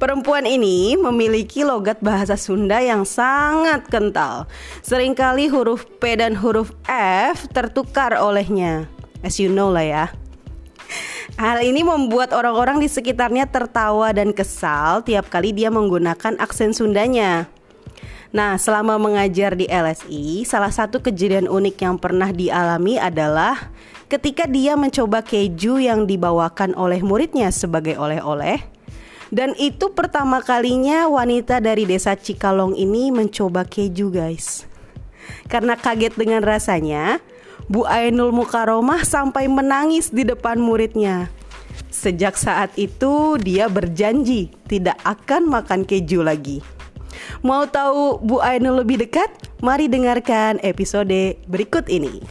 Perempuan ini memiliki logat bahasa Sunda yang sangat kental. Seringkali huruf P dan huruf F tertukar olehnya. As you know lah ya. Hal ini membuat orang-orang di sekitarnya tertawa dan kesal tiap kali dia menggunakan aksen Sundanya. Nah, selama mengajar di LSI, salah satu kejadian unik yang pernah dialami adalah ketika dia mencoba keju yang dibawakan oleh muridnya sebagai oleh-oleh dan itu pertama kalinya wanita dari desa Cikalong ini mencoba keju guys. Karena kaget dengan rasanya Bu Ainul Mukaromah sampai menangis di depan muridnya. Sejak saat itu dia berjanji tidak akan makan keju lagi. Mau tahu Bu Ainul lebih dekat? Mari dengarkan episode berikut ini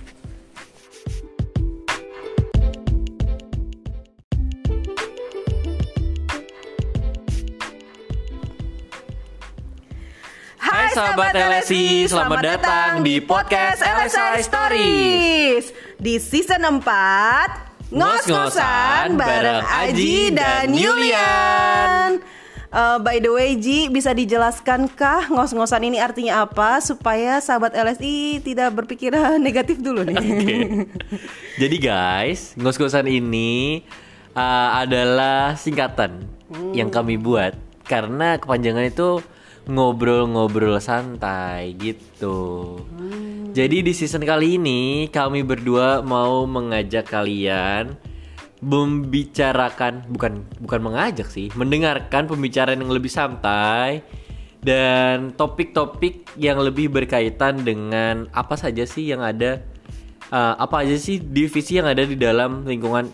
Hai sahabat LSI, selamat datang di podcast LSI Stories. Di season 4 Ngos-ngosan bareng Aji dan Yulian Uh, by the way Ji, bisa dijelaskan kah ngos-ngosan ini artinya apa supaya sahabat LSI tidak berpikiran negatif dulu nih. Oke. Jadi guys, ngos-ngosan ini uh, adalah singkatan yang kami buat karena kepanjangan itu ngobrol-ngobrol santai gitu. Jadi di season kali ini kami berdua mau mengajak kalian membicarakan bukan bukan mengajak sih, mendengarkan pembicaraan yang lebih santai dan topik-topik yang lebih berkaitan dengan apa saja sih yang ada uh, apa aja sih divisi yang ada di dalam lingkungan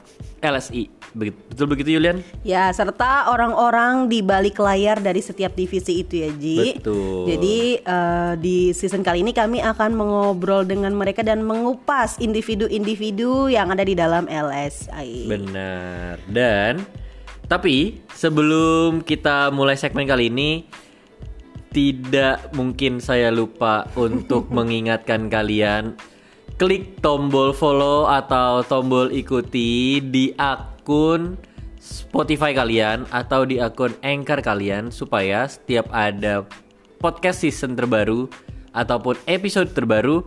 LSI. Betul begitu Yulian? Ya, serta orang-orang di balik layar dari setiap divisi itu ya, Ji. Betul. Jadi eh, di season kali ini kami akan mengobrol dengan mereka dan mengupas individu-individu yang ada di dalam LSI. Benar. Dan tapi sebelum kita mulai segmen kali ini tidak mungkin saya lupa untuk mengingatkan kalian klik tombol follow atau tombol ikuti di akun Spotify kalian atau di akun Anchor kalian supaya setiap ada podcast season terbaru ataupun episode terbaru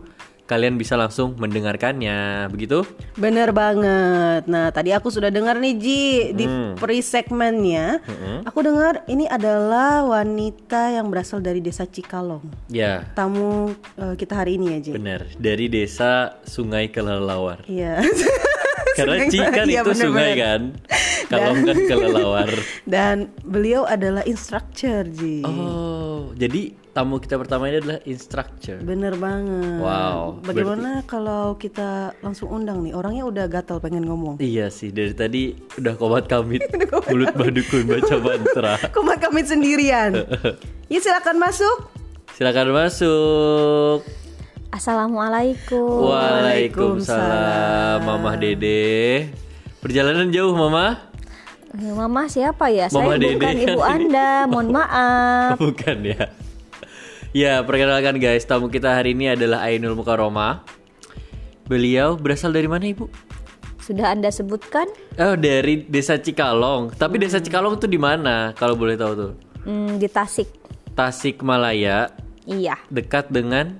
kalian bisa langsung mendengarkannya. Begitu? Bener banget. Nah, tadi aku sudah dengar nih Ji di Hmm. pre-segmennya. Aku dengar ini adalah wanita yang berasal dari desa Cikalong. Ya, Tamu eh, kita hari ini ya, Ji. benar. Dari desa Sungai Kelelawar. Iya. Karena Sungai- Ci kan iya, itu bener-bener. sungai kan. Kalau kan kelelawar. Dan beliau adalah instructor, Ji. Oh, jadi tamu kita pertama ini adalah instructor. Bener banget. Wow, Bagaimana kalau kita langsung undang nih? Orangnya udah gatal pengen ngomong. Iya sih, dari tadi udah komat kamit mulut badukun baca mantra. Kumat kami sendirian. Yuk silakan masuk. Silakan masuk. Assalamualaikum. Waalaikumsalam, Mamah Dede. Perjalanan jauh, Mama? Eh, Mama siapa ya? Mama Saya Dede bukan kan ibu ini. Anda. Mohon maaf. Bukan ya. Ya, perkenalkan guys, tamu kita hari ini adalah Ainul Mukaroma. Beliau berasal dari mana, Ibu? Sudah Anda sebutkan? Oh, dari Desa Cikalong. Tapi Desa Cikalong tuh di mana? Kalau boleh tahu tuh. Hmm, di Tasik. Tasikmalaya, Iya. dekat dengan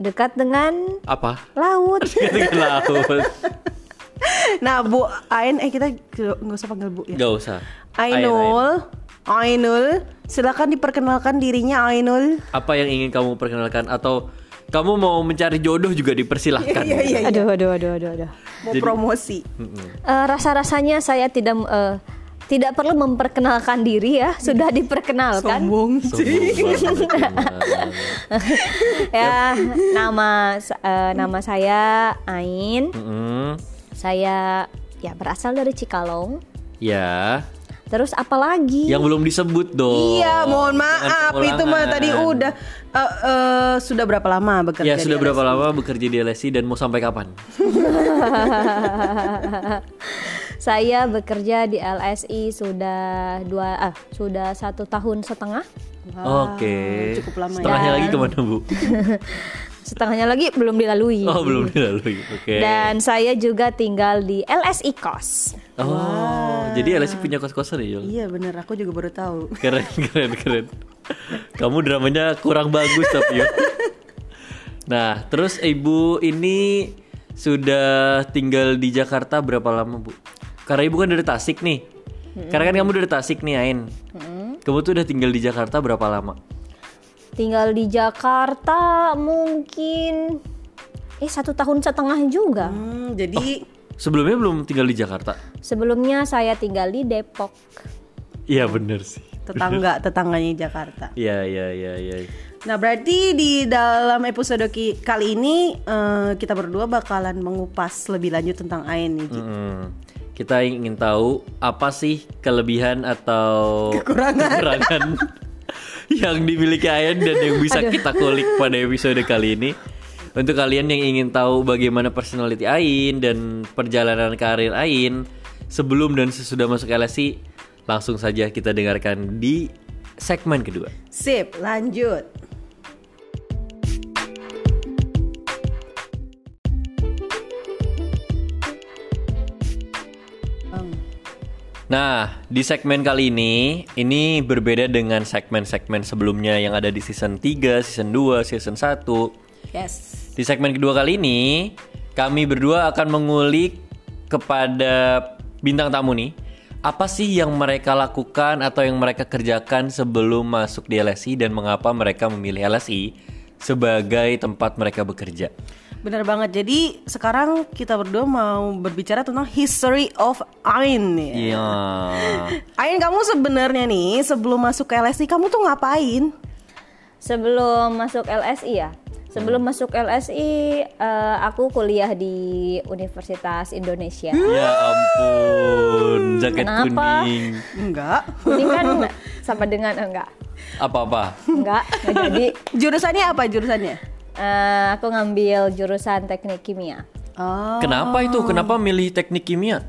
Dekat dengan apa? laut. Dekat dengan laut. Nah, Bu Ain, eh kita nggak usah panggil Bu ya. Gak usah. Ainul, Ainul, silakan diperkenalkan dirinya Ainul. Apa yang ingin kamu perkenalkan atau kamu mau mencari jodoh juga dipersilahkan. Iya, iya, iya. Aduh, aduh, aduh, aduh, aduh. Mau Jadi- promosi. Eh, rasa-rasanya saya tidak eh, tidak perlu memperkenalkan diri ya, sudah diperkenalkan. Sombong Sombong banget, ya, nama eh, nama saya Ain. Mm-mm. Saya ya berasal dari Cikalong. Ya, Terus apa lagi? yang belum disebut dong. Iya, mohon maaf itu mah tadi udah Eh, eh, sudah berapa lama bekerja? Ya di sudah berapa LSI? lama bekerja di LSI dan mau sampai kapan? Saya bekerja di LSI sudah dua ah sudah satu tahun setengah. Wah, Oke. Cukup lama ya. Setengahnya lagi ke mana bu? Setengahnya lagi belum dilalui. Oh belum dilalui. Oke. Dan saya juga tinggal di LSI Kos. Oh, jadi LSI punya kos-kosan ya, Yul? Iya bener, aku juga baru tahu. Keren, keren, keren. Kamu dramanya kurang bagus tapi Yul. Nah, terus ibu ini sudah tinggal di Jakarta berapa lama, Bu? Karena ibu kan dari Tasik nih. Karena kan kamu dari Tasik nih, Ain. Kamu tuh udah tinggal di Jakarta berapa lama? Tinggal di Jakarta mungkin eh satu tahun setengah juga. Hmm, jadi Sebelumnya belum tinggal di Jakarta? Sebelumnya saya tinggal di Depok. Iya bener sih. tetangga tetangganya Jakarta. Iya, iya, iya, iya. Nah berarti di dalam episode ki- kali ini eh, kita berdua bakalan mengupas lebih lanjut tentang Ain nih. Ji. Mm-mm. Kita ingin tahu apa sih kelebihan atau kekurangan, yang dimiliki Ayan dan yang bisa kita kulik pada episode kali ini. Untuk kalian yang ingin tahu bagaimana personality Ain dan perjalanan karir Ain sebelum dan sesudah masuk LSI, langsung saja kita dengarkan di segmen kedua. Sip, lanjut. Nah, di segmen kali ini, ini berbeda dengan segmen-segmen sebelumnya yang ada di season 3, season 2, season 1. Yes. Di segmen kedua kali ini, kami berdua akan mengulik kepada bintang tamu nih, apa sih yang mereka lakukan atau yang mereka kerjakan sebelum masuk di LSI dan mengapa mereka memilih LSI sebagai tempat mereka bekerja. Bener banget. Jadi sekarang kita berdua mau berbicara tentang history of Ain ya. Iya. Ain kamu sebenarnya nih sebelum masuk ke LSI kamu tuh ngapain? Sebelum masuk LSI ya. Sebelum masuk LSI eh, aku kuliah di Universitas Indonesia. Ya ampun, jaket Kenapa? kuning. Enggak. Ini kan sama dengan enggak. Apa-apa? Enggak, enggak jadi Jurusannya apa jurusannya? Eh, aku ngambil jurusan teknik kimia. Oh. Kenapa itu? Kenapa milih teknik kimia?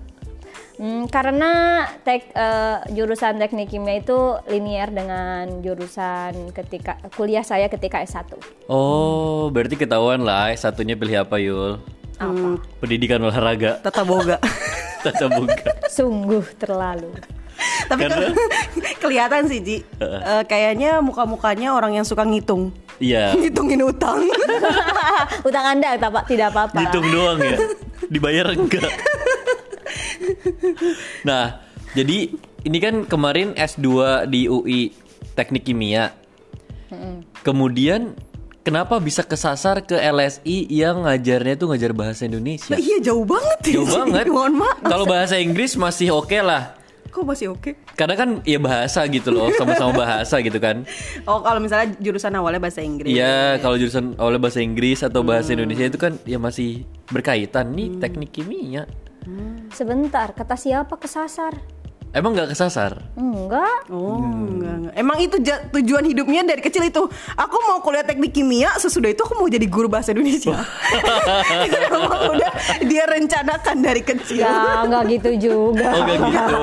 Hmm, karena tek, eh, jurusan teknik kimia itu linier dengan jurusan ketika kuliah saya ketika S1. Oh, berarti ketahuan lah satunya pilih apa Yul? Apa? Pendidikan olahraga. Tata boga. Tata buka. Sungguh terlalu. Tapi Karena- kelihatan sih Ji. Eh, kayaknya muka-mukanya orang yang suka ngitung. Iya, Ngitungin utang. Utang Anda tak- tidak apa-apa. hitung doang ya. Dibayar enggak? Nah, jadi ini kan kemarin S2 di UI Teknik Kimia. Kemudian kenapa bisa kesasar ke LSI yang ngajarnya tuh ngajar bahasa Indonesia? Nah, iya jauh banget ya. Jauh banget. Mohon maaf. Kalau bahasa Inggris masih oke lah. Kok masih oke? Karena kan ya bahasa gitu loh, sama-sama bahasa gitu kan. Oh, kalau misalnya jurusan awalnya bahasa Inggris. Iya, kalau jurusan oleh bahasa Inggris atau bahasa Hmm. Indonesia itu kan ya masih berkaitan nih teknik kimia. Sebentar, kata siapa kesasar? Emang nggak kesasar? Enggak. Oh, enggak, enggak. Emang itu tujuan hidupnya dari kecil itu. Aku mau kuliah teknik kimia, sesudah itu aku mau jadi guru bahasa Indonesia. itu emang udah dia rencanakan dari kecil. Ya, enggak gitu juga. Oh gak gitu,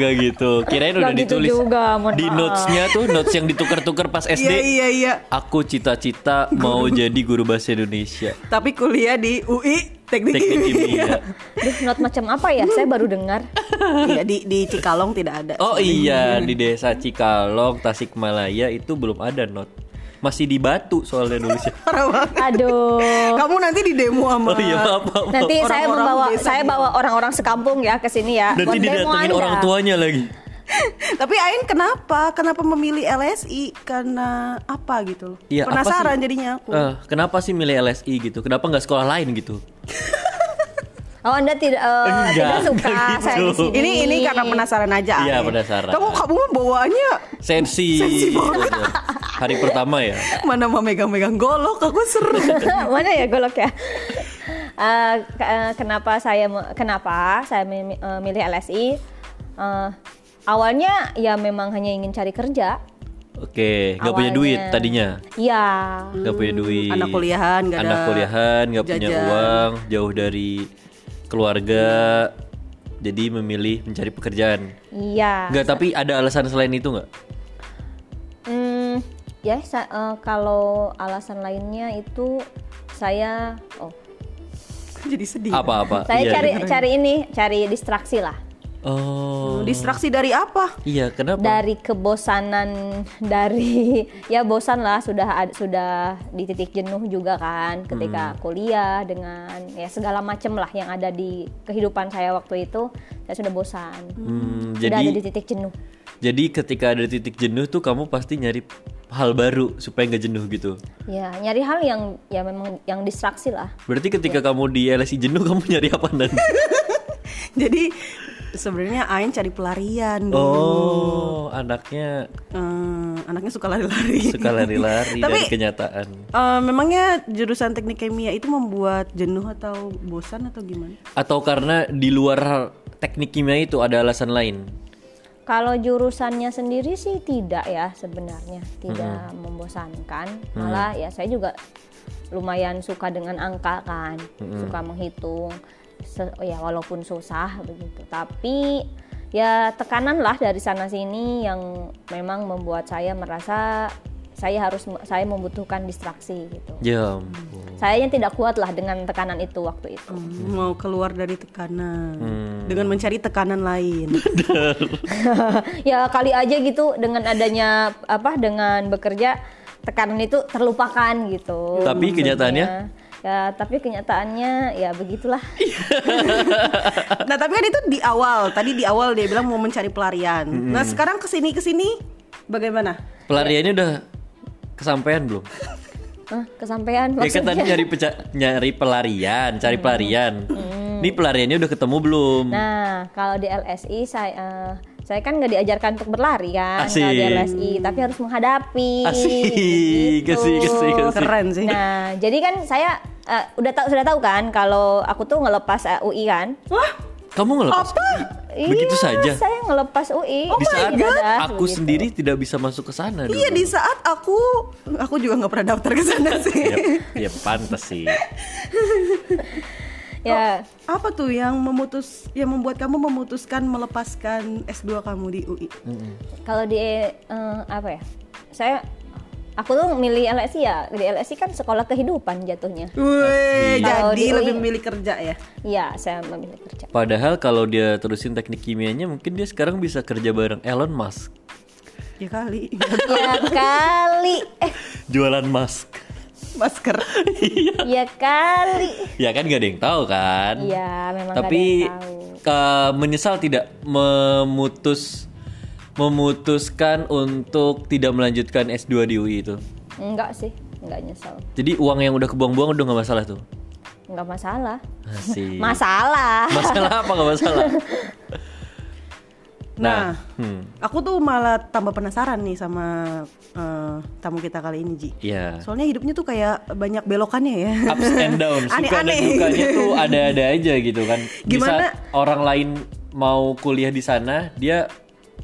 gak gitu. Kirain udah gitu ditulis juga, di notesnya tuh notes yang ditukar-tukar pas SD. Iya, iya, iya. Aku cita-cita mau jadi guru bahasa Indonesia. Tapi kuliah di UI teknik, Teknik kimia. kimia. Duh, not macam apa ya? Saya baru dengar. Iya, di di Cikalong tidak ada. Oh iya, di desa Cikalong, Tasikmalaya itu belum ada not. Masih di batu soalnya nulisnya. Parah banget. Aduh. Kamu nanti di demo sama Oh iya, maaf, maaf. Nanti saya Orang-orang membawa desa saya di- bawa orang-orang sekampung ya ke sini ya. Nanti didatengin orang tuanya lagi. Tapi Ain kenapa? Kenapa memilih LSI? Karena apa gitu loh? Iya, apa Penasaran sih? jadinya aku. Eh, kenapa sih milih LSI gitu? Kenapa nggak sekolah lain gitu? Oh, Anda tidak eh, Enggak, tidak suka enggak saya di gitu. sini. Ini ini karena penasaran aja. Iya, penasaran. Kamu kamu bawaannya Sensi. gitu. Hari pertama ya. mana mau megang-megang golok aku seru. Mana ya golok ya? Eh, eh, kenapa saya kenapa saya mi- milih LSI? Eh, awalnya ya memang hanya ingin cari kerja. Oke, nggak punya duit tadinya. Ya, Nggak punya duit. Anak kuliahan, nggak ada Anak kuliahan, nggak punya uang, jauh dari keluarga. Jadi memilih mencari pekerjaan. iya. Nggak, tapi ada alasan selain itu nggak? Hmm, ya sa- eh, kalau alasan lainnya itu saya oh Jadi sedih. Apa-apa? saya Iya, cari iya. cari ini cari distraksi lah Oh. Distraksi dari apa? Iya, kenapa? dari kebosanan dari ya bosan lah sudah sudah di titik jenuh juga kan ketika kuliah dengan ya segala macam lah yang ada di kehidupan saya waktu itu saya sudah bosan Hmm, sudah ada di jadi titik jenuh jadi ketika ada titik jenuh tuh kamu pasti nyari hal baru supaya nggak jenuh gitu. ya nyari hal yang ya memang yang distraksi lah Berarti ketika kamu di LSI jenuh kamu nyari apa dan? Jadi sebenarnya Ain cari pelarian dulu. Oh, anaknya Eh, anaknya suka lari-lari. suka lari-lari Tapi- dari kenyataan. Eh, memangnya jurusan teknik kimia itu membuat jenuh atau bosan atau gimana? Atau karena di luar teknik kimia itu ada alasan lain? Kalau jurusannya sendiri sih tidak ya sebenarnya tidak membosankan malah ya saya juga lumayan suka dengan angka kan suka menghitung ya walaupun susah begitu tapi ya tekanan lah dari sana sini yang memang membuat saya merasa saya harus saya membutuhkan distraksi gitu Ya saya yang tidak kuat lah dengan tekanan itu waktu itu Hmm, Mau keluar dari tekanan Hmm. dengan mencari tekanan lain. ya kali aja gitu dengan adanya apa dengan bekerja tekanan itu terlupakan gitu. Tapi kenyataannya? Ya tapi kenyataannya ya begitulah. nah tapi kan itu di awal. Tadi di awal dia bilang mau mencari pelarian. Nah sekarang ke sini ke sini bagaimana? Pelariannya udah kesampaian belum? Hah, kesampaian Ya kan tadi maksudnya. nyari peca- nyari pelarian, cari pelarian. Ini pelariannya udah ketemu belum? Nah, kalau di LSI saya eh, saya kan nggak diajarkan untuk berlari kan Asik. kalau di LSI, tapi harus menghadapi. Asik, gitu. asik, asik, asik. Keren sih. Nah, jadi kan saya eh, udah tahu sudah tahu kan kalau aku tuh ngelepas eh, UI kan. Wah Kamu ngelepas? apa? Begitu Iya, saja? Saya ngelepas UI. di saat Dadah, aku begitu. sendiri tidak bisa masuk ke sana dulu. Iya di saat aku aku juga nggak pernah daftar ke sana sih. Ya, ya pantas sih. Ya, Apa tuh yang memutus yang membuat kamu memutuskan melepaskan S2 kamu di UI? kalau di eh, apa ya? Saya aku tuh milih LSI ya. Di LSI kan sekolah kehidupan jatuhnya. Wih, Kalau jadi di UI lebih memilih kerja ya. Iya, saya memilih kerja. Padahal kalau dia terusin teknik kimianya mungkin dia sekarang bisa kerja bareng Elon Musk. Ya kali. ya kali. Eh, Jualan mask. Masker. ya kali. Ya kan gak ada yang tahu kan? Iya, memang nggak ada Tapi yang tahu. eh, menyesal tidak memutus memutuskan untuk tidak melanjutkan S2 di UI itu. Enggak sih, enggak nyesel. Jadi uang yang udah kebuang-buang udah nggak masalah tuh. Enggak masalah. Asik. Masalah. masalah apa nggak masalah? Nah, hmm, aku tuh malah tambah penasaran nih sama eh, tamu kita kali ini Ji. ya. Soalnya hidupnya tuh kayak banyak belokannya ya. Ups and down, suka dan dukanya tuh ada-ada aja gitu kan. Di Gimana? saat orang lain mau kuliah di sana, dia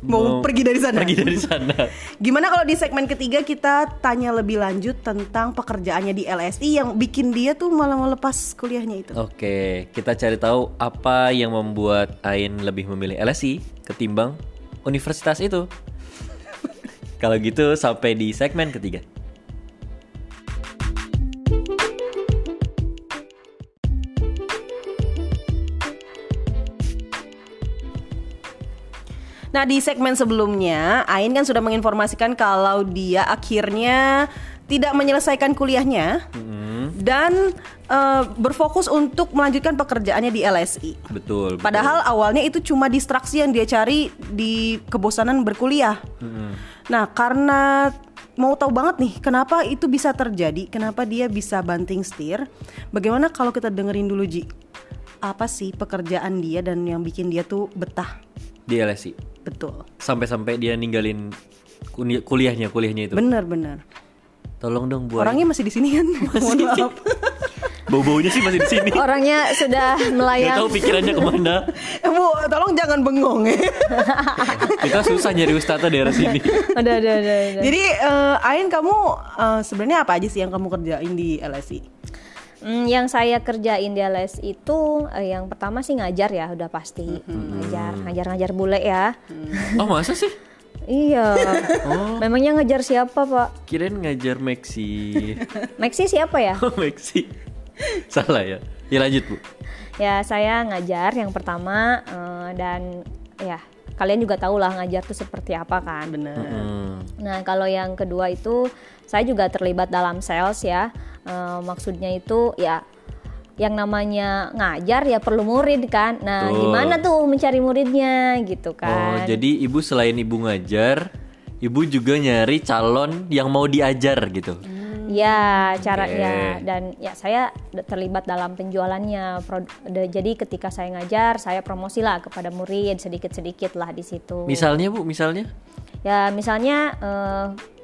Mau pergi dari sana. Pergi dari sana. Gimana kalau di segmen ketiga kita tanya lebih lanjut tentang pekerjaannya di LSI yang bikin dia tuh malah mau lepas kuliahnya itu. Oke, kita cari tahu apa yang membuat Ain lebih memilih LSI ketimbang universitas itu. Kalau gitu sampai di segmen ketiga. Nah di segmen sebelumnya Ain kan sudah menginformasikan kalau dia akhirnya tidak menyelesaikan kuliahnya dan eh, berfokus untuk melanjutkan pekerjaannya di LSI. Betul. betul. Padahal awalnya itu cuma distraksi yang dia cari di kebosanan berkuliah. Nah, karena mau tahu banget nih kenapa itu bisa terjadi, kenapa dia bisa banting setir. Bagaimana kalau kita dengerin dulu Ji? Apa sih pekerjaan dia dan yang bikin dia tuh betah? di LSI. Betul. Sampai-sampai dia ninggalin kuliahnya, kuliahnya itu. Bener-bener. Tolong dong buat Orangnya masih di sini kan? Mohon maaf. bau-baunya sih masih di sini. Orangnya sudah Gak melayang. tahu pikirannya ke mana. Eh, Bu, tolong jangan bengong ya. Kita susah nyari ustadznya daerah sini. Udah, udah, udah, udah. Jadi eh, Ain kamu eh, sebenarnya apa aja sih yang kamu kerjain di LSI? Hmm, yang saya kerjain di LS itu eh, yang pertama sih ngajar ya udah pasti ngajar ngajar ngajar bule ya Oh masa sih? iya Oh. memangnya ngajar siapa pak Kirain ngajar Maxi. Maxi siapa ya Oh Maxi. Salah ya. Ya lanjut bu. ya saya ngajar yang pertama eh, dan ya kalian juga tahu lah ngajar tuh seperti apa kan. Bener. Hmm. Nah, kalau yang kedua itu saya juga terlibat dalam sales ya. Eh, maksudnya itu ya yang namanya ngajar ya perlu murid kan. Nah, Betul. gimana tuh mencari muridnya gitu Oh, kan. jadi ibu selain ibu ngajar, ibu juga nyari calon yang mau diajar gitu. Ya, cara Oke. ya dan ya saya terlibat dalam penjualannya. Jadi ketika saya ngajar, saya promosi lah kepada murid sedikit-sedikit lah di situ. Misalnya bu, misalnya? Ya misalnya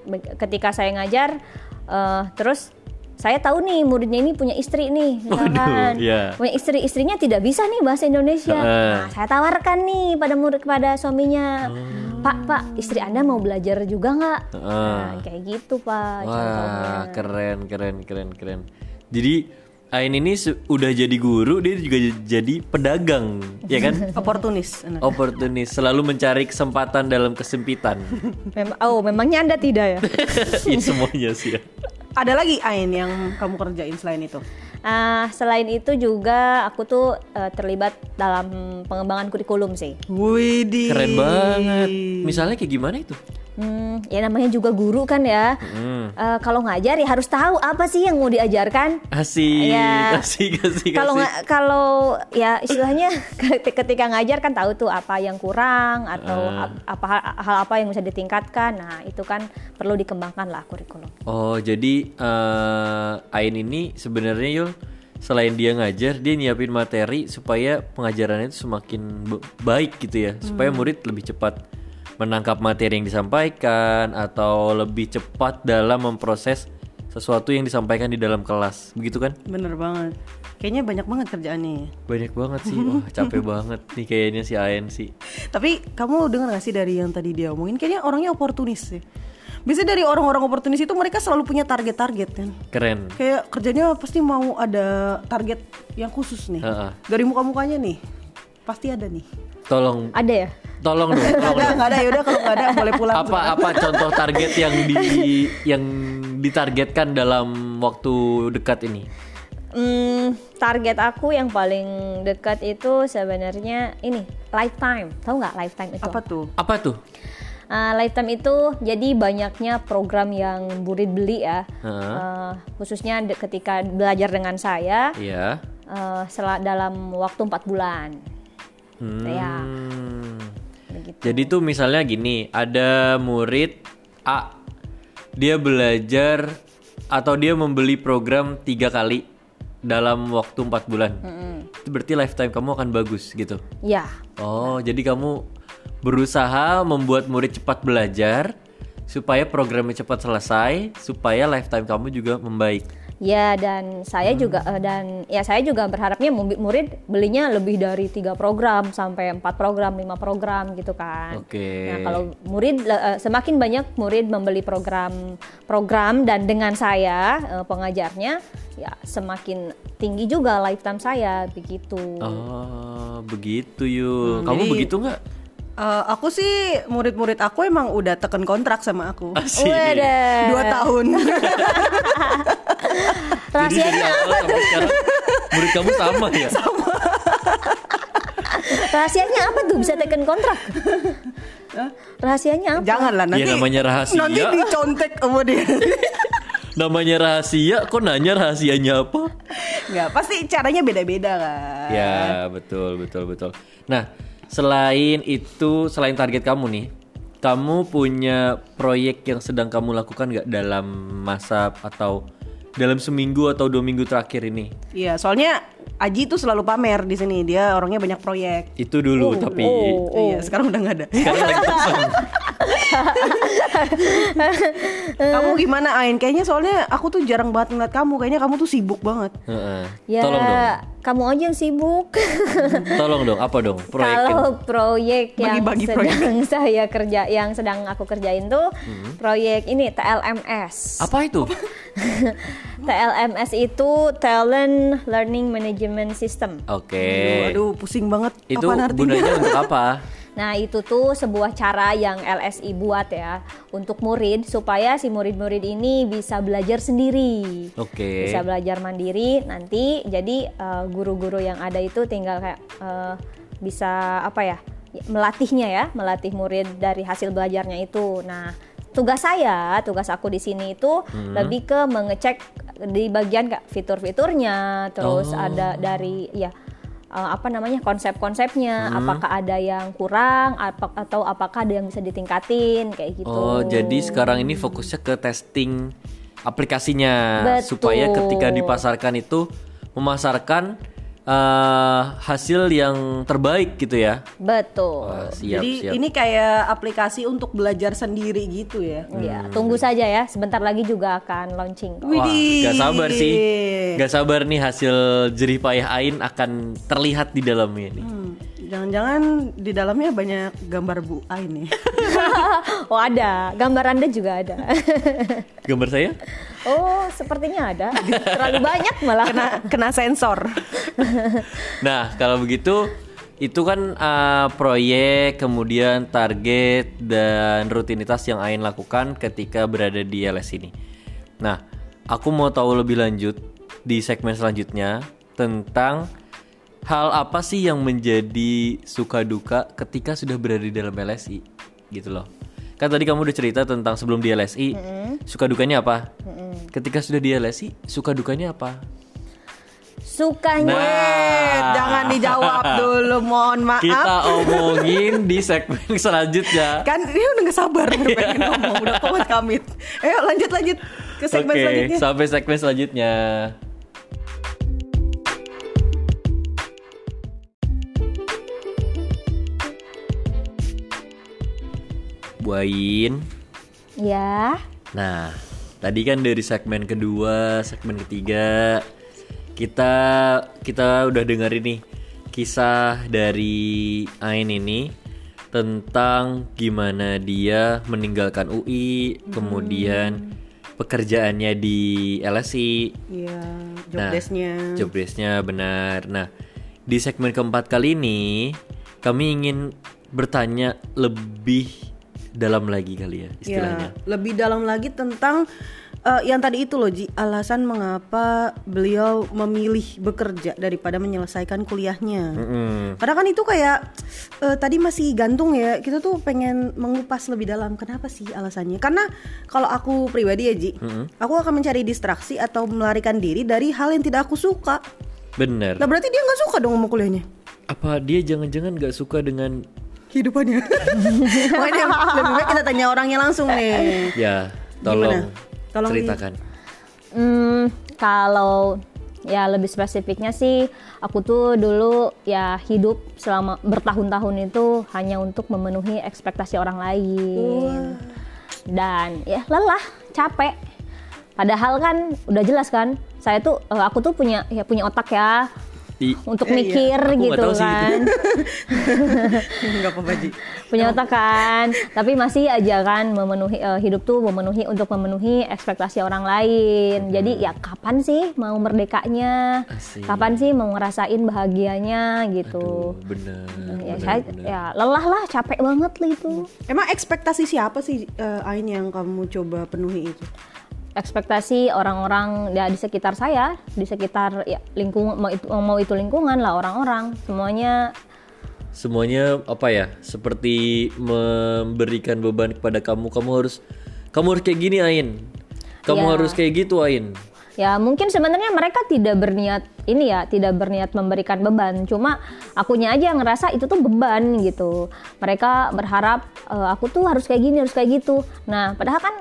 be- ketika saya ngajar, eh, terus saya tahu nih muridnya ini punya istri nih, misalkan iya. punya istri istrinya tidak bisa nih bahasa Indonesia. Heeh. Nah, saya tawarkan nih pada murid kepada suaminya, Oh. Pak Pak istri anda mau belajar juga nggak? Heeh. Nah, kayak gitu Pak. contohnya. Wah, keren, keren, keren, keren. Jadi Ain ini udah jadi guru, dia juga jadi pedagang, ya kan? Oportunis. Oportunis, selalu mencari kesempatan dalam kesempitan. Mem- oh, memangnya anda tidak ya? Ini semuanya sih ya. Ada lagi Ain yang kamu kerjain selain itu? Ah, selain itu juga aku tuh eh, terlibat dalam pengembangan kurikulum sih. Widih. Keren banget. Misalnya kayak gimana itu? Hmm, ya namanya juga guru kan ya. Hmm. Eh, kalau ngajar ya harus tahu apa sih yang mau diajarkan. Asik, Iya. asik, asik, Kalau kalau ya istilahnya ketika ngajar kan tahu tuh apa yang kurang atau ap- apa hal apa yang bisa ditingkatkan. Nah, itu kan perlu dikembangkan lah kurikulum. Oh, jadi eh Ain ini sebenarnya Yul selain dia ngajar, dia nyiapin materi supaya pengajarannya itu semakin baik gitu ya, supaya murid lebih cepat menangkap materi yang disampaikan atau lebih cepat dalam memproses sesuatu yang disampaikan di dalam kelas. Begitu kan? Bener banget. Kayaknya banyak banget kerjaannya. Banyak banget sih. Wah, capek banget nih kayaknya si Ain sih. Tapi kamu dengar gak sih dari yang tadi dia omongin? Kayaknya orangnya oportunis sih. Biasanya dari orang-orang oportunis itu mereka selalu punya target-target kan. Keren. Kayak kerjanya pasti mau ada target yang khusus nih. Heeh. Dari muka-mukanya nih. Pasti ada nih. Tolong Ada ya? tolong dong, tolong Enggak, dong. ada. Yaudah kalau enggak ada boleh pulang. apa apa contoh target yang di yang ditargetkan dalam waktu dekat ini Hmm, target aku yang paling dekat itu sebenarnya ini lifetime. Tahu nggak lifetime itu? Apa tuh? apa tuh Uh, lifetime itu jadi banyaknya program yang murid beli ya, Heeh. Uh, khususnya de- ketika belajar dengan saya Iya. uh, dalam waktu empat bulan. Ya, Hmm. begitu. Jadi tuh misalnya gini, ada murid A, dia belajar atau dia membeli program tiga kali dalam waktu empat bulan. Itu berarti lifetime kamu akan bagus gitu. Ya, Oh, jadi kamu berusaha membuat murid cepat belajar supaya programnya cepat selesai, supaya lifetime kamu juga membaik. Ya dan saya Hmm. juga uh, dan ya saya juga berharapnya mu- murid belinya lebih dari tiga program sampai empat program, lima program gitu kan. Oke. Nah kalau murid uh, semakin banyak murid membeli program program dan dengan saya uh, pengajarnya ya semakin tinggi juga lifetime saya begitu. Oh, begitu yuk. Hmm, kamu jadi- begitu nggak? Eh, aku sih murid-murid aku emang udah teken kontrak sama aku. Wadah. Dua tahun. Rahasianya sekarang murid kamu sama ya? rahasianya apa tuh bisa tekan kontrak? rahasianya apa? Janganlah nanti. Ya, namanya rahasia. Nanti dicontek sama dia. Namanya rahasia, kok nanya rahasianya apa? Enggak, pasti caranya beda-beda kan. Ya, betul, betul, betul. Nah, selain itu, selain target kamu nih, kamu punya proyek yang sedang kamu lakukan nggak dalam masa atau dalam seminggu atau dua minggu terakhir ini? Iya, soalnya Aji tuh selalu pamer di sini. Dia orangnya banyak proyek. Itu dulu, tapi oh. Iya, sekarang udah nggak ada. sekarang lagi kosong. kamu gimana Ain? Kayaknya soalnya aku tuh jarang banget ngeliat kamu. Kayaknya kamu tuh sibuk banget. Heeh. Ya Tolong dong, kamu aja yang sibuk. tolong dong, apa dong? Proyek Kalau proyek yang Bagi-bagi sedang saya kerja, yang sedang aku kerjain tuh proyek ini TLMS. apa itu? TLMS itu Talent Learning Management System. Oke. Aduh, pusing banget. Itu gunanya untuk apa? Nah, itu tuh sebuah cara yang LSI buat ya untuk murid supaya si murid-murid ini bisa belajar sendiri. Oke. Bisa belajar mandiri. Nanti jadi eh, guru-guru yang ada itu tinggal kayak eh, bisa apa ya? melatihnya ya, melatih murid dari hasil belajarnya itu. Nah, tugas saya, tugas aku di sini itu Hmm. lebih ke mengecek di bagian kayak fitur-fiturnya, terus Oh. ada dari ya uh, apa namanya konsep-konsepnya, Hmm. apakah ada yang kurang, apa, atau apakah ada yang bisa ditingkatin kayak gitu. Oh, jadi sekarang ini fokusnya ke testing aplikasinya Betul. supaya ketika dipasarkan itu memasarkan eh, hasil yang terbaik gitu ya. betul. Wah, siap, Jadi siap. ini kayak aplikasi untuk belajar sendiri gitu ya. Ya, Hmm. tunggu saja ya. Sebentar lagi juga akan launching. Wah, gak sabar sih. Gak sabar nih hasil jerih payah Ain akan terlihat di dalamnya nih. Hmm, Jangan-jangan di dalamnya banyak gambar Bu Ain nih. Oh ada, gambar anda juga ada. Gambar saya? oh sepertinya ada. Terlalu banyak malah. kena kena sensor. Nah, kalau begitu itu kan uh, proyek, kemudian target dan rutinitas yang Ain lakukan ketika berada di LS ini. Nah, aku mau tahu lebih lanjut di segmen selanjutnya tentang hal apa sih yang menjadi suka duka ketika sudah berada di dalam LSI gitu loh. Kan tadi kamu udah cerita tentang sebelum di LSI, suka dukanya apa? Ketika sudah di LSI, suka dukanya apa? Sukanya. Eh, jangan dijawab dulu, mohon maaf. Kita omongin di segmen selanjutnya. Kan dia udah gak sabar udah pengen ngomong, udah kuat kamit. Ayo lanjut lanjut ke segmen Oke, selanjutnya. sampai segmen selanjutnya. Buain. Ya. Nah, tadi kan dari segmen kedua, segmen ketiga kita kita udah dengar ini kisah dari Ain ini tentang gimana dia meninggalkan UI, kemudian pekerjaannya di LSI, Iya, job Nah, desk-nya. job desk-nya benar. Nah, di segmen keempat kali ini kami ingin bertanya lebih dalam lagi kali ya istilahnya. Ya, lebih dalam lagi tentang eh, yang tadi itu loh Ji, alasan mengapa beliau memilih bekerja daripada menyelesaikan kuliahnya. Mm-mm. Karena kan itu kayak eh, tadi masih gantung ya. Kita tuh pengen mengupas lebih dalam. Kenapa sih alasannya? Karena kalau aku pribadi ya Ji, aku akan mencari distraksi atau melarikan diri dari hal yang tidak aku suka. Bener. Lah berarti dia nggak suka dong sama kuliahnya. Apa dia jangan-jangan gak suka dengan Hidupannya. Makanya lebih baik kita tanya orangnya langsung nih. ya tolong Gimana? Tolong di- ceritakan. Hmm, kalau ya lebih spesifiknya sih aku tuh dulu ya hidup selama bertahun-tahun itu hanya untuk memenuhi ekspektasi orang lain. Dan ya lelah, capek. Padahal kan udah jelas kan, saya tuh eh, aku tuh punya ya punya otak ya I- untuk Eh, iya. mikir nggak gitu kan. Enggak apa-apa Ji. punya otak kan tapi masih aja kan memenuhi eh, hidup tuh memenuhi untuk memenuhi ekspektasi orang lain jadi ya kapan sih mau merdekanya Asik. kapan sih mau ngerasain bahagianya Aduh, gitu bener. ya bener, saya bener. ya lelah lah capek banget lah itu Emang ekspektasi siapa sih eh, Ain yang kamu coba penuhi itu? Ekspektasi orang-orang ya di sekitar saya di sekitar ya lingkungan mau itu mau itu lingkungan lah orang-orang semuanya Semuanya apa ya? Seperti memberikan beban kepada kamu. Kamu harus kamu harus kayak gini Ain. Kamu Ya. harus kayak gitu Ain. Ya mungkin sebenarnya mereka tidak berniat ini ya, tidak berniat memberikan beban. Cuma akunya aja yang ngerasa itu tuh beban gitu. Mereka berharap "Eh, aku tuh harus kayak gini, harus kayak gitu. Nah, padahal kan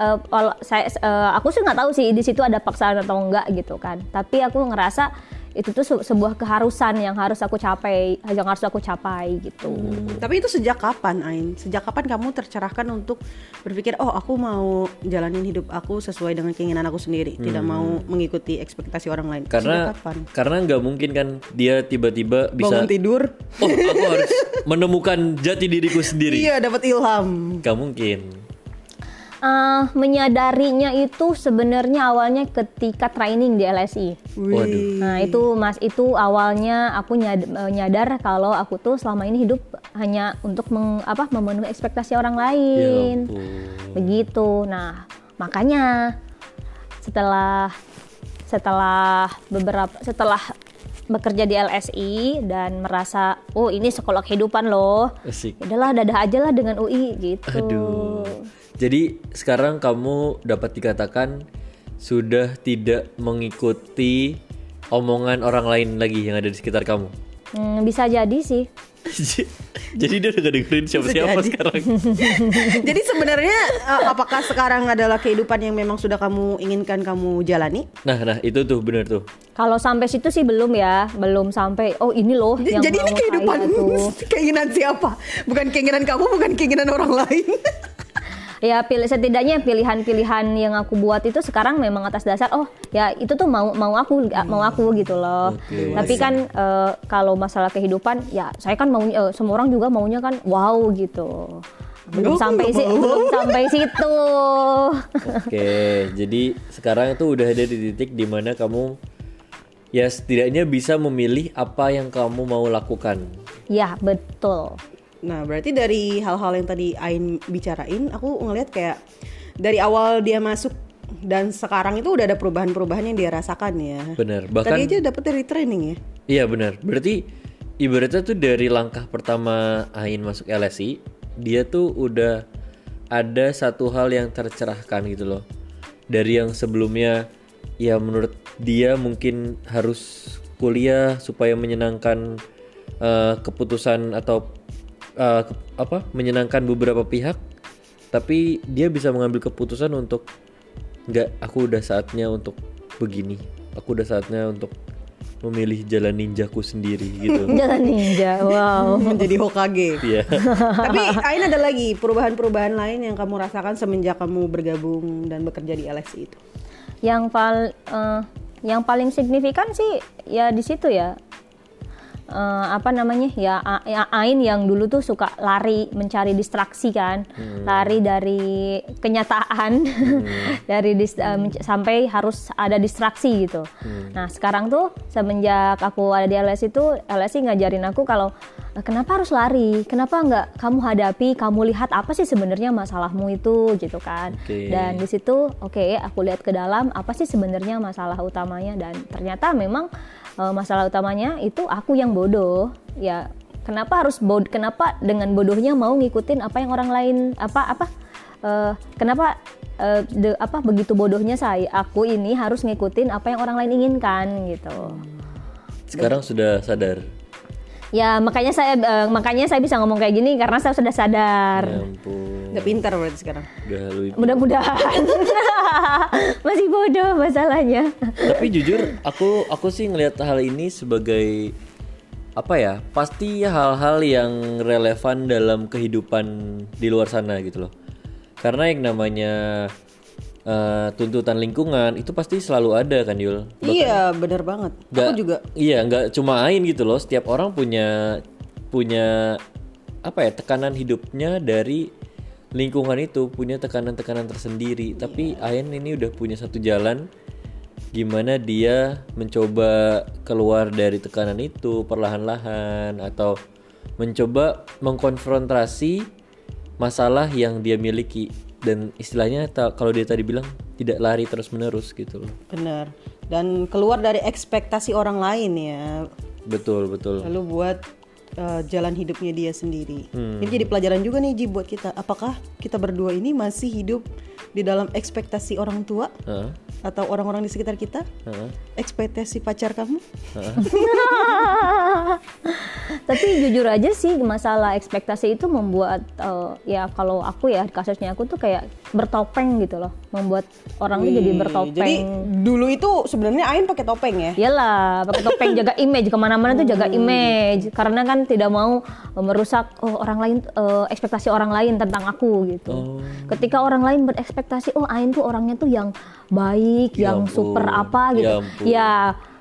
eh, kalau saya eh, aku sih nggak tahu sih di situ ada paksaan atau enggak gitu kan. Tapi aku ngerasa itu tuh se- sebuah keharusan yang harus aku capai, yang harus aku capai gitu. Tapi itu sejak kapan Ain? Sejak kapan kamu tercerahkan untuk berpikir oh aku mau jalanin hidup aku sesuai dengan keinginan aku sendiri, tidak mau mengikuti ekspektasi orang lain. Karena sejak kapan? karena nggak mungkin kan dia tiba-tiba bisa Bangun tidur. Oh, aku harus menemukan jati diriku sendiri. Iya, dapat ilham. Gak mungkin. Eh, menyadarinya itu sebenarnya awalnya ketika training di LSI. Waduh. Nah itu mas itu awalnya aku nyad- eh, nyadar kalau aku tuh selama ini hidup hanya untuk meng- apa memenuhi ekspektasi orang Ya lain, ampun. begitu. Nah makanya setelah setelah beberapa setelah bekerja di LSI dan merasa oh ini sekolah kehidupan loh. Asik. Udahlah dadah aja lah dengan UI gitu. Aduh. Jadi sekarang kamu dapat dikatakan sudah tidak mengikuti omongan orang lain lagi yang ada di sekitar kamu. Hmm, bisa jadi sih. Jadi dia udah gak dengerin siapa-siapa jadi. sekarang. Jadi sebenarnya eh, apakah sekarang adalah kehidupan yang memang sudah kamu inginkan kamu jalani? Nah, nah itu tuh bener tuh. Kalau sampai situ sih belum ya, belum sampai. Oh ini loh J- yang Jadi ini kehidupan keinginan siapa? Bukan keinginan kamu, bukan keinginan orang lain. Ya pilih setidaknya pilihan-pilihan yang aku buat itu sekarang memang atas dasar oh ya itu tuh mau mau aku mau aku gitu loh. Oke. Tapi kan eh, kalau masalah kehidupan ya saya kan mau eh, semua orang juga maunya kan wow gitu. Belum Oh, sampai sih belum sampai situ. Oke, jadi sekarang itu udah ada di titik di mana kamu ya setidaknya bisa memilih apa yang kamu mau lakukan. ya betul. Nah, berarti dari hal-hal yang tadi Ain bicarain, aku ngelihat kayak dari awal dia masuk dan sekarang itu udah ada perubahan-perubahan yang dia rasakan ya. Bener. Tadi Bahkan aja dapat dari training ya. iya bener. Berarti ibaratnya tuh dari langkah pertama Ain masuk LSI, dia tuh udah ada satu hal yang tercerahkan gitu loh. Dari yang sebelumnya ya menurut dia mungkin harus kuliah supaya menyenangkan eh, keputusan atau eh, ke- apa menyenangkan beberapa pihak tapi dia bisa mengambil keputusan untuk nggak aku udah saatnya untuk begini aku udah saatnya untuk memilih jalan ninjaku sendiri gitu Jalan ninja. Wow. Menjadi Hokage. Iya Tapi Ain ada lagi perubahan-perubahan lain yang kamu rasakan semenjak kamu bergabung dan bekerja di LSI itu. yang pal eh, yang paling signifikan sih ya di situ ya Eh, apa namanya ya, ya Ain yang dulu tuh suka lari mencari distraksi kan. Lari dari kenyataan dari dis- menc- sampai harus ada distraksi gitu. Nah sekarang tuh semenjak aku ada di LS itu LSI ngajarin aku kalau "Eh, kenapa harus lari? Kenapa nggak kamu hadapi kamu lihat apa sih sebenarnya masalahmu itu gitu kan? Oke. dan di situ oke aku lihat ke dalam apa sih sebenarnya masalah utamanya? Dan ternyata memang eh, masalah utamanya itu aku yang bodoh. Ya kenapa harus bod kenapa dengan bodohnya mau ngikutin apa yang orang lain apa apa eh, kenapa eh, de- apa begitu bodohnya saya aku ini harus ngikutin apa yang orang lain inginkan gitu. Sekarang sudah sadar ya makanya saya eh, makanya saya bisa ngomong kayak gini karena saya sudah sadar. Ya ampun. Udah pintar berarti sekarang. udah mudah-mudahan. Masih bodoh masalahnya. Tapi jujur aku aku sih ngelihat hal ini sebagai apa ya pasti hal-hal yang relevan dalam kehidupan di luar sana gitu loh. Karena yang namanya eh, tuntutan lingkungan itu pasti selalu ada kan Yul? Iya, benar banget. Nggak- Aku juga. iya nggak cuma Ain gitu loh. Setiap orang punya punya apa ya tekanan hidupnya dari lingkungan itu. Punya tekanan-tekanan tersendiri. Tapi Ain ini udah punya satu jalan gimana dia mencoba keluar dari tekanan itu perlahan-lahan atau mencoba mengkonfrontasi masalah yang dia miliki dan istilahnya kalau dia tadi bilang tidak lari terus menerus gitu loh benar. Dan keluar dari ekspektasi orang lain ya. betul betul Lalu buat uh, jalan hidupnya dia sendiri. Hmm. Ini jadi pelajaran juga nih Ji buat kita. Apakah kita berdua ini masih hidup di dalam ekspektasi orang tua Heeh, atau orang-orang di sekitar kita? heeh, Ekspektasi pacar kamu? heeh. Tapi jujur aja sih masalah ekspektasi itu membuat eh, ya kalau aku ya kasusnya aku tuh kayak bertopeng gitu loh, membuat orang tuh jadi Wih, bertopeng. Jadi dulu itu sebenarnya Ain pakai topeng ya? Iyalah, pakai topeng jaga image ke mana-mana tuh jaga image karena kan tidak mau eh, merusak oh, orang lain eh, ekspektasi orang lain tentang aku gitu. Oh. Ketika orang lain berekspektasi oh Ain tuh orangnya tuh yang baik, Ya yang ampun, super apa ya gitu. ampun. Ya,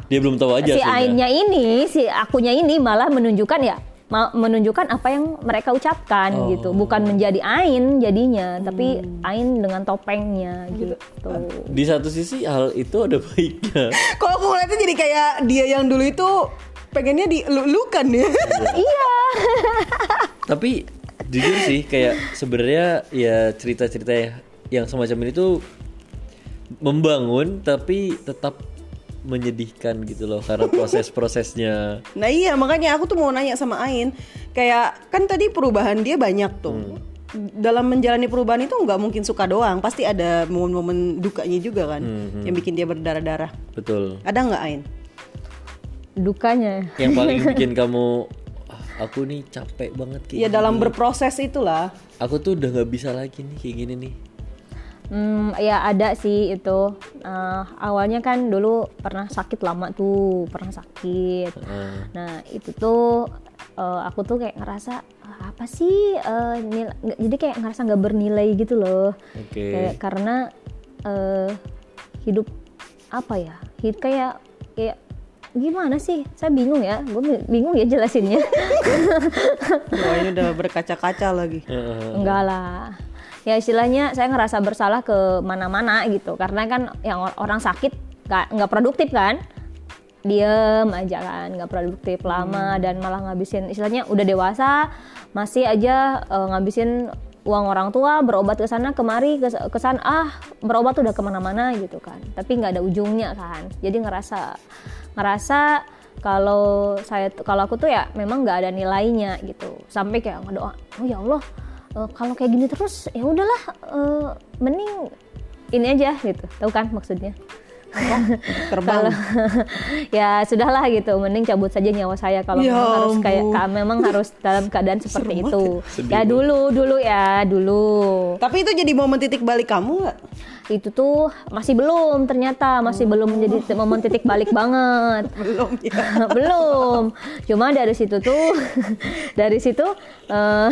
Dia belum tahu aja si sih. ya. Ainnya ini, si akunya ini malah menunjukkan ya menunjukkan apa yang mereka ucapkan Oh. gitu, bukan menjadi Ain jadinya, tapi Hmm. Ain dengan topengnya gitu. Di satu sisi hal itu ada baiknya. Kok aku ngeliatnya jadi kayak dia yang dulu itu pengennya dilulukan ya? iya. Tapi jujur sih kayak sebenarnya ya cerita-cerita yang semacam ini tuh membangun tapi tetap menyedihkan gitu loh karena proses-prosesnya. Nah iya makanya aku tuh mau nanya sama Ain Kayak kan tadi perubahan dia banyak tuh Dalam menjalani perubahan itu nggak mungkin suka doang Pasti ada momen-momen dukanya juga kan Yang bikin dia berdarah-darah Betul. Ada nggak Ain? dukanya Yang paling bikin kamu "Ah, aku nih capek banget kayak Ya gini. dalam berproses itulah Aku tuh udah nggak bisa lagi nih kayak gini nih. Hmm, ya ada sih itu. Eh, awalnya kan dulu pernah sakit lama tuh, pernah sakit. Heeh. Nah itu tuh eh, aku tuh kayak ngerasa "Ah, apa sih eh, nil- nggak- jadi kayak ngerasa nggak bernilai gitu loh. Oke. Kayak karena eh, hidup apa ya? Hidup kayak kayak gimana sih? Saya bingung ya. Gue bingung ya jelasinnya. Wah ini udah berkaca-kaca lagi Heeh. Enggak lah. Ya istilahnya saya ngerasa bersalah ke mana-mana gitu. Karena kan yang or- orang sakit nggak produktif kan. Diem aja kan, nggak produktif lama dan malah ngabisin istilahnya udah dewasa masih aja eh, ngabisin uang orang tua berobat ke sana kemari ke ke sana ah berobat udah ke mana-mana gitu kan tapi nggak ada ujungnya kan jadi ngerasa ngerasa kalau saya kalau aku tuh ya memang nggak ada nilainya gitu sampai kayak ngedoa oh ya Allah eh, kalau kayak gini terus ya udahlah eh, mending ini aja gitu. Tahu kan maksudnya? Terbang. Ya sudahlah gitu. Mending cabut saja nyawa saya kalau Ya memang harus kayak memang harus dalam keadaan seperti Serem itu. Sedih ya banget. dulu dulu ya dulu. Tapi itu jadi momen titik balik kamu nggak? itu tuh masih belum ternyata masih belum menjadi momen titik balik banget. Belum ya. Belum. Cuma dari situ tuh dari situ eh,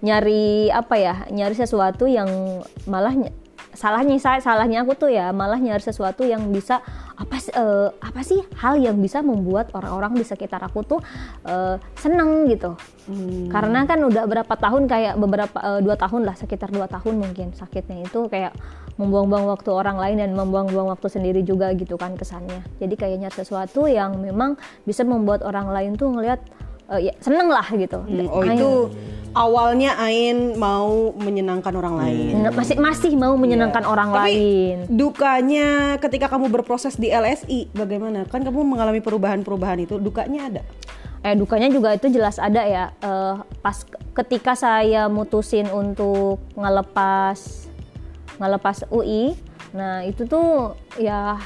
nyari apa ya nyari sesuatu yang malah ny- salahnya saya salahnya aku tuh ya malah nyari sesuatu yang bisa apa sih eh, apa sih hal yang bisa membuat orang-orang di sekitar aku tuh eh, seneng gitu. Karena kan udah berapa tahun kayak beberapa eh, dua tahun lah sekitar dua tahun mungkin sakitnya itu kayak membuang-buang waktu orang lain dan membuang-buang waktu sendiri juga gitu kan kesannya. Jadi kayak nyari sesuatu yang memang bisa membuat orang lain tuh ngelihat eh, ya seneng lah gitu. Hmm, Oh Ain- itu awalnya Ain mau menyenangkan orang lain. Nah, masih masih mau menyenangkan orang Tapi lain. dukanya ketika kamu berproses di LSI bagaimana? Kan kamu mengalami perubahan-perubahan itu, dukanya ada. eh dukanya juga itu jelas ada ya. Eh, pas ketika saya mutusin untuk ngelepas ngelepas UI nah itu tuh ya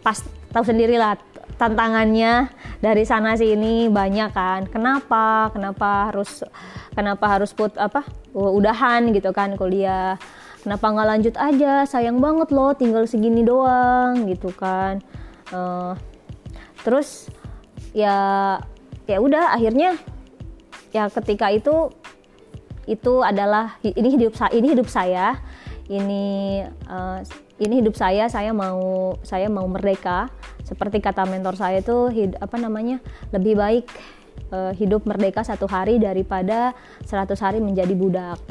pas tahu sendirilah tantangannya dari sana sini banyak kan. Kenapa? Kenapa harus kenapa harus put apa udahan gitu kan kuliah? Kenapa nggak lanjut aja? Sayang banget loh tinggal segini doang gitu kan. Eh, terus ya ya udah akhirnya ya ketika itu itu adalah ini hidup ini hidup saya. Ini eh, ini hidup saya saya mau saya mau merdeka seperti kata mentor saya itu hid- apa namanya lebih baik eh, hidup merdeka satu hari daripada 100 hari menjadi budak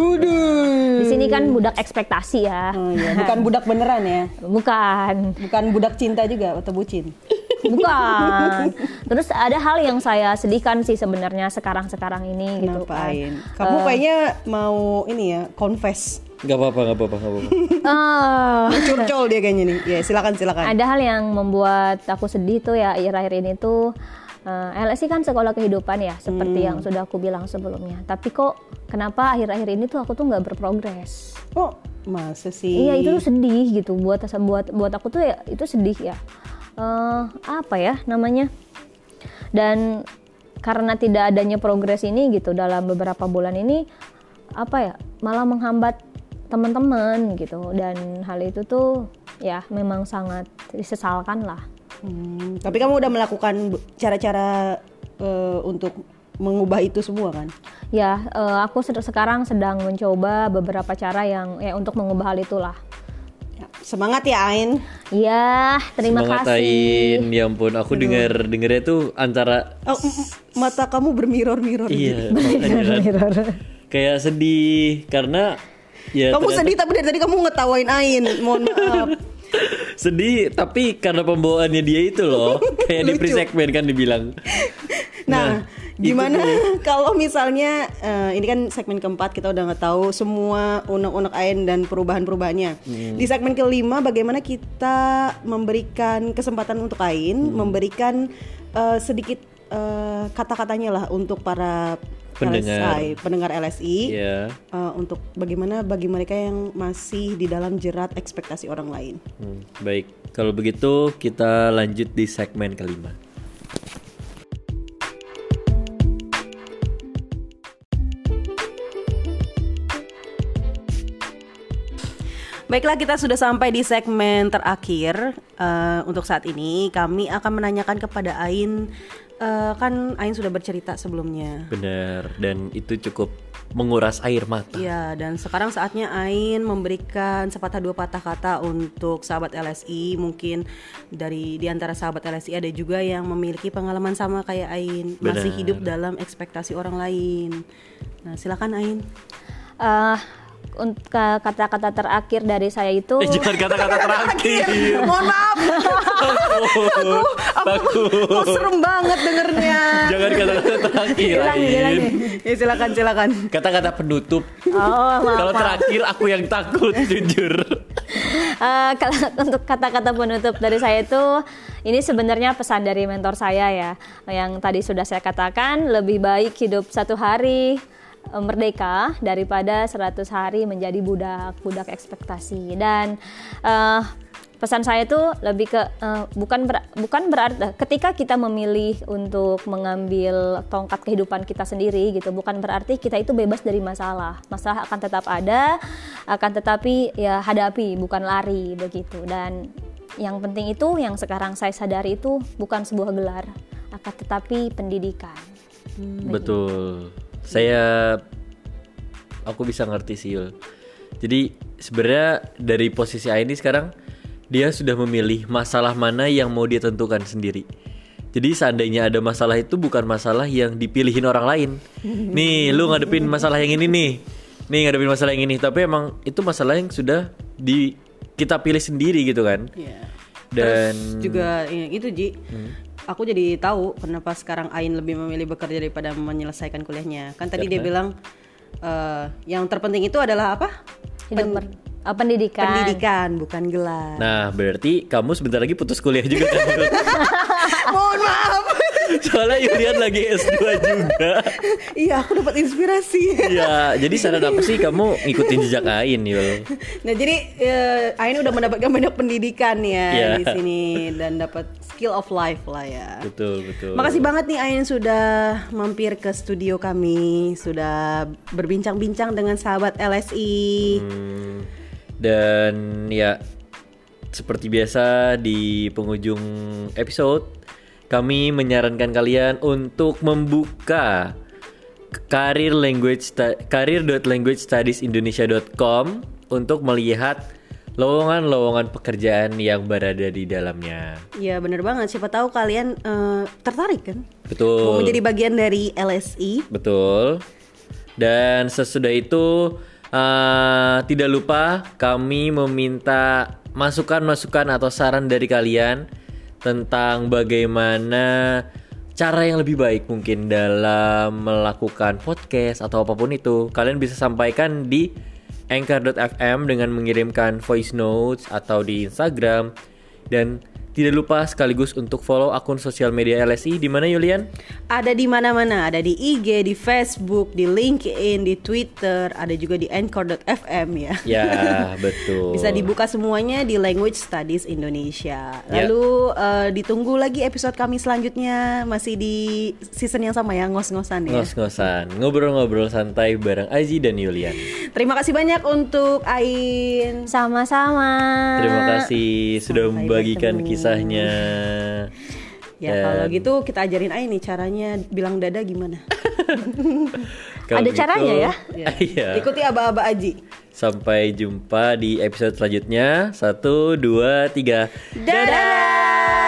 di sini kan budak ekspektasi ya Oh iya, bukan budak beneran ya. bukan Bukan budak cinta juga atau bucin. bukan terus ada hal yang saya sedihkan sih sebenarnya sekarang sekarang ini gitu Kenapa kan? Kamu kayaknya mau ini ya, confess. Gak apa-apa, gak apa-apa, gak apa-apa. Ah. Curcol dia kayaknya nih. Ya, silakan silakan. ada hal yang membuat aku sedih tuh ya akhir-akhir ini tuh eh, LSI kan sekolah kehidupan ya seperti yang sudah aku bilang sebelumnya tapi kok kenapa akhir-akhir ini tuh aku tuh nggak berprogres Oh, masa sih? iya itu tuh sedih gitu buat buat buat aku tuh ya itu sedih ya Eh, apa ya namanya dan karena tidak adanya progres ini gitu dalam beberapa bulan ini apa ya malah menghambat teman-teman gitu dan hal itu tuh ya memang sangat disesalkan lah Hmm, tapi kamu udah melakukan cara-cara eh, untuk mengubah itu semua kan? ya eh, aku sed- sekarang sedang mencoba beberapa cara yang ya untuk mengubah hal itulah Ya, semangat ya Ain. ya terima Semangat kasih Ain, ya ampun, aku denger dengernya tuh antara Oh, mata kamu bermirror-mirror. iya, makanya kan. kayak sedih karena ya Kamu ternyata- sedih tapi dari tadi kamu ngetawain Ain. Mohon maaf. sedih tapi karena pembawaannya dia itu loh kayak di Lucu. pre segmen kan dibilang Nah, Gimana kalau misalnya eh, ini kan segmen keempat kita udah nggak tahu semua unek-unek Ain dan perubahan-perubahannya. Di segmen kelima bagaimana kita memberikan kesempatan untuk Ain memberikan eh, sedikit eh, kata-katanya lah untuk para Pendengar. LSI, pendengar LSI Iya. eh, untuk bagaimana bagi mereka yang masih di dalam jerat ekspektasi orang lain. Hmm, baik, kalau begitu kita lanjut di segmen kelima. Baiklah kita sudah sampai di segmen terakhir Eh, untuk saat ini kami akan menanyakan kepada Ain eh, kan Ain sudah bercerita sebelumnya. Benar, dan itu cukup menguras air mata. Iya dan sekarang saatnya Ain memberikan sepatah dua patah kata untuk sahabat LSI mungkin dari di antara sahabat LSI ada juga yang memiliki pengalaman sama kayak Ain masih Benar. hidup dalam ekspektasi orang lain. Nah silakan Ain. Eh, untuk ke- kata-kata terakhir dari saya itu Eh, jangan kata-kata terakhir. Mohon maaf. Takut. Kok serem banget dengernya. Jangan kata-kata terakhir. Ulangi. Ya silakan silakan. Kata-kata penutup. oh maaf, Kalau terakhir aku yang takut, jujur. Eh, kalau untuk kata-kata penutup dari saya itu ini sebenarnya pesan dari mentor saya ya yang tadi sudah saya katakan lebih baik hidup satu hari eh, merdeka daripada 100 hari menjadi budak budak ekspektasi dan eh, pesan saya itu lebih ke eh, bukan ber- bukan berarti ketika kita memilih untuk mengambil tongkat kehidupan kita sendiri gitu bukan berarti kita itu bebas dari masalah masalah akan tetap ada akan tetapi ya hadapi bukan lari begitu dan yang penting itu yang sekarang saya sadari itu bukan sebuah gelar akan tetapi pendidikan Betul. Saya aku bisa ngerti sih Yul. Jadi sebenarnya dari posisi Aini sekarang dia sudah memilih masalah mana yang mau dia tentukan sendiri. Jadi seandainya ada masalah itu bukan masalah yang dipilihin orang lain. Nih, lu ngadepin masalah yang ini nih. Nih ngadepin masalah yang ini, tapi emang itu masalah yang sudah di kita pilih sendiri gitu kan. Iya. Dan Terus juga ya, itu Ji. Aku jadi tahu kenapa sekarang Ain lebih memilih bekerja daripada menyelesaikan kuliahnya. Kan tadi dia bilang eh, yang terpenting itu adalah apa? hidup ber- eh, pendidikan Pendidikan, bukan gelar. Nah, berarti kamu sebentar lagi putus kuliah juga kan? Mohon maaf. Soalnya Yulian lagi S2 juga. iya, aku dapat inspirasi. Iya, jadi saran aku sih kamu ngikutin jejak Ain, Yul. Nah jadi eh, Ain udah mendapatkan banyak pendidikan ya Iya. di sini dan dapat skill of life lah ya. Betul, betul. Makasih banget nih Ain sudah mampir ke studio kami, sudah berbincang-bincang dengan sahabat LSI. Hmm, dan ya seperti biasa di penghujung episode kami menyarankan kalian untuk membuka karir language karir.languagestudiesindonesia.com untuk melihat lowongan-lowongan pekerjaan yang berada di dalamnya. Ya bener banget, siapa tahu kalian eh, tertarik kan? Betul. Mau menjadi bagian dari LSI. Betul. Dan sesudah itu eh, tidak lupa kami meminta masukan-masukan atau saran dari kalian tentang bagaimana cara yang lebih baik mungkin dalam melakukan podcast atau apa pun itu. Kalian bisa sampaikan di anchor.fm dengan mengirimkan voice notes atau di Instagram. Dan tidak lupa sekaligus untuk follow akun sosial media LSI di mana Yulian? Ada di mana-mana, ada di IG, di Facebook, di LinkedIn, di Twitter, ada juga di anchor.fm ya. Ya, betul. Bisa dibuka semuanya di Language Studies Indonesia. Ya. Lalu eh, ditunggu lagi episode kami selanjutnya masih di season yang sama ya, ngos-ngosan ya. Ngos-ngosan, ngobrol-ngobrol santai bareng Aji dan Yulian. Terima kasih banyak untuk Ain. sama-sama Terima kasih sudah Sampai membagikan bertemu. Kisahnya. Ya Dan kalau gitu kita ajarin Ain nih caranya bilang dada gimana. Ada begitu, caranya ya? Iya. Ikuti aba-aba Aji. Sampai jumpa di episode selanjutnya. Satu, dua, tiga. Dadah.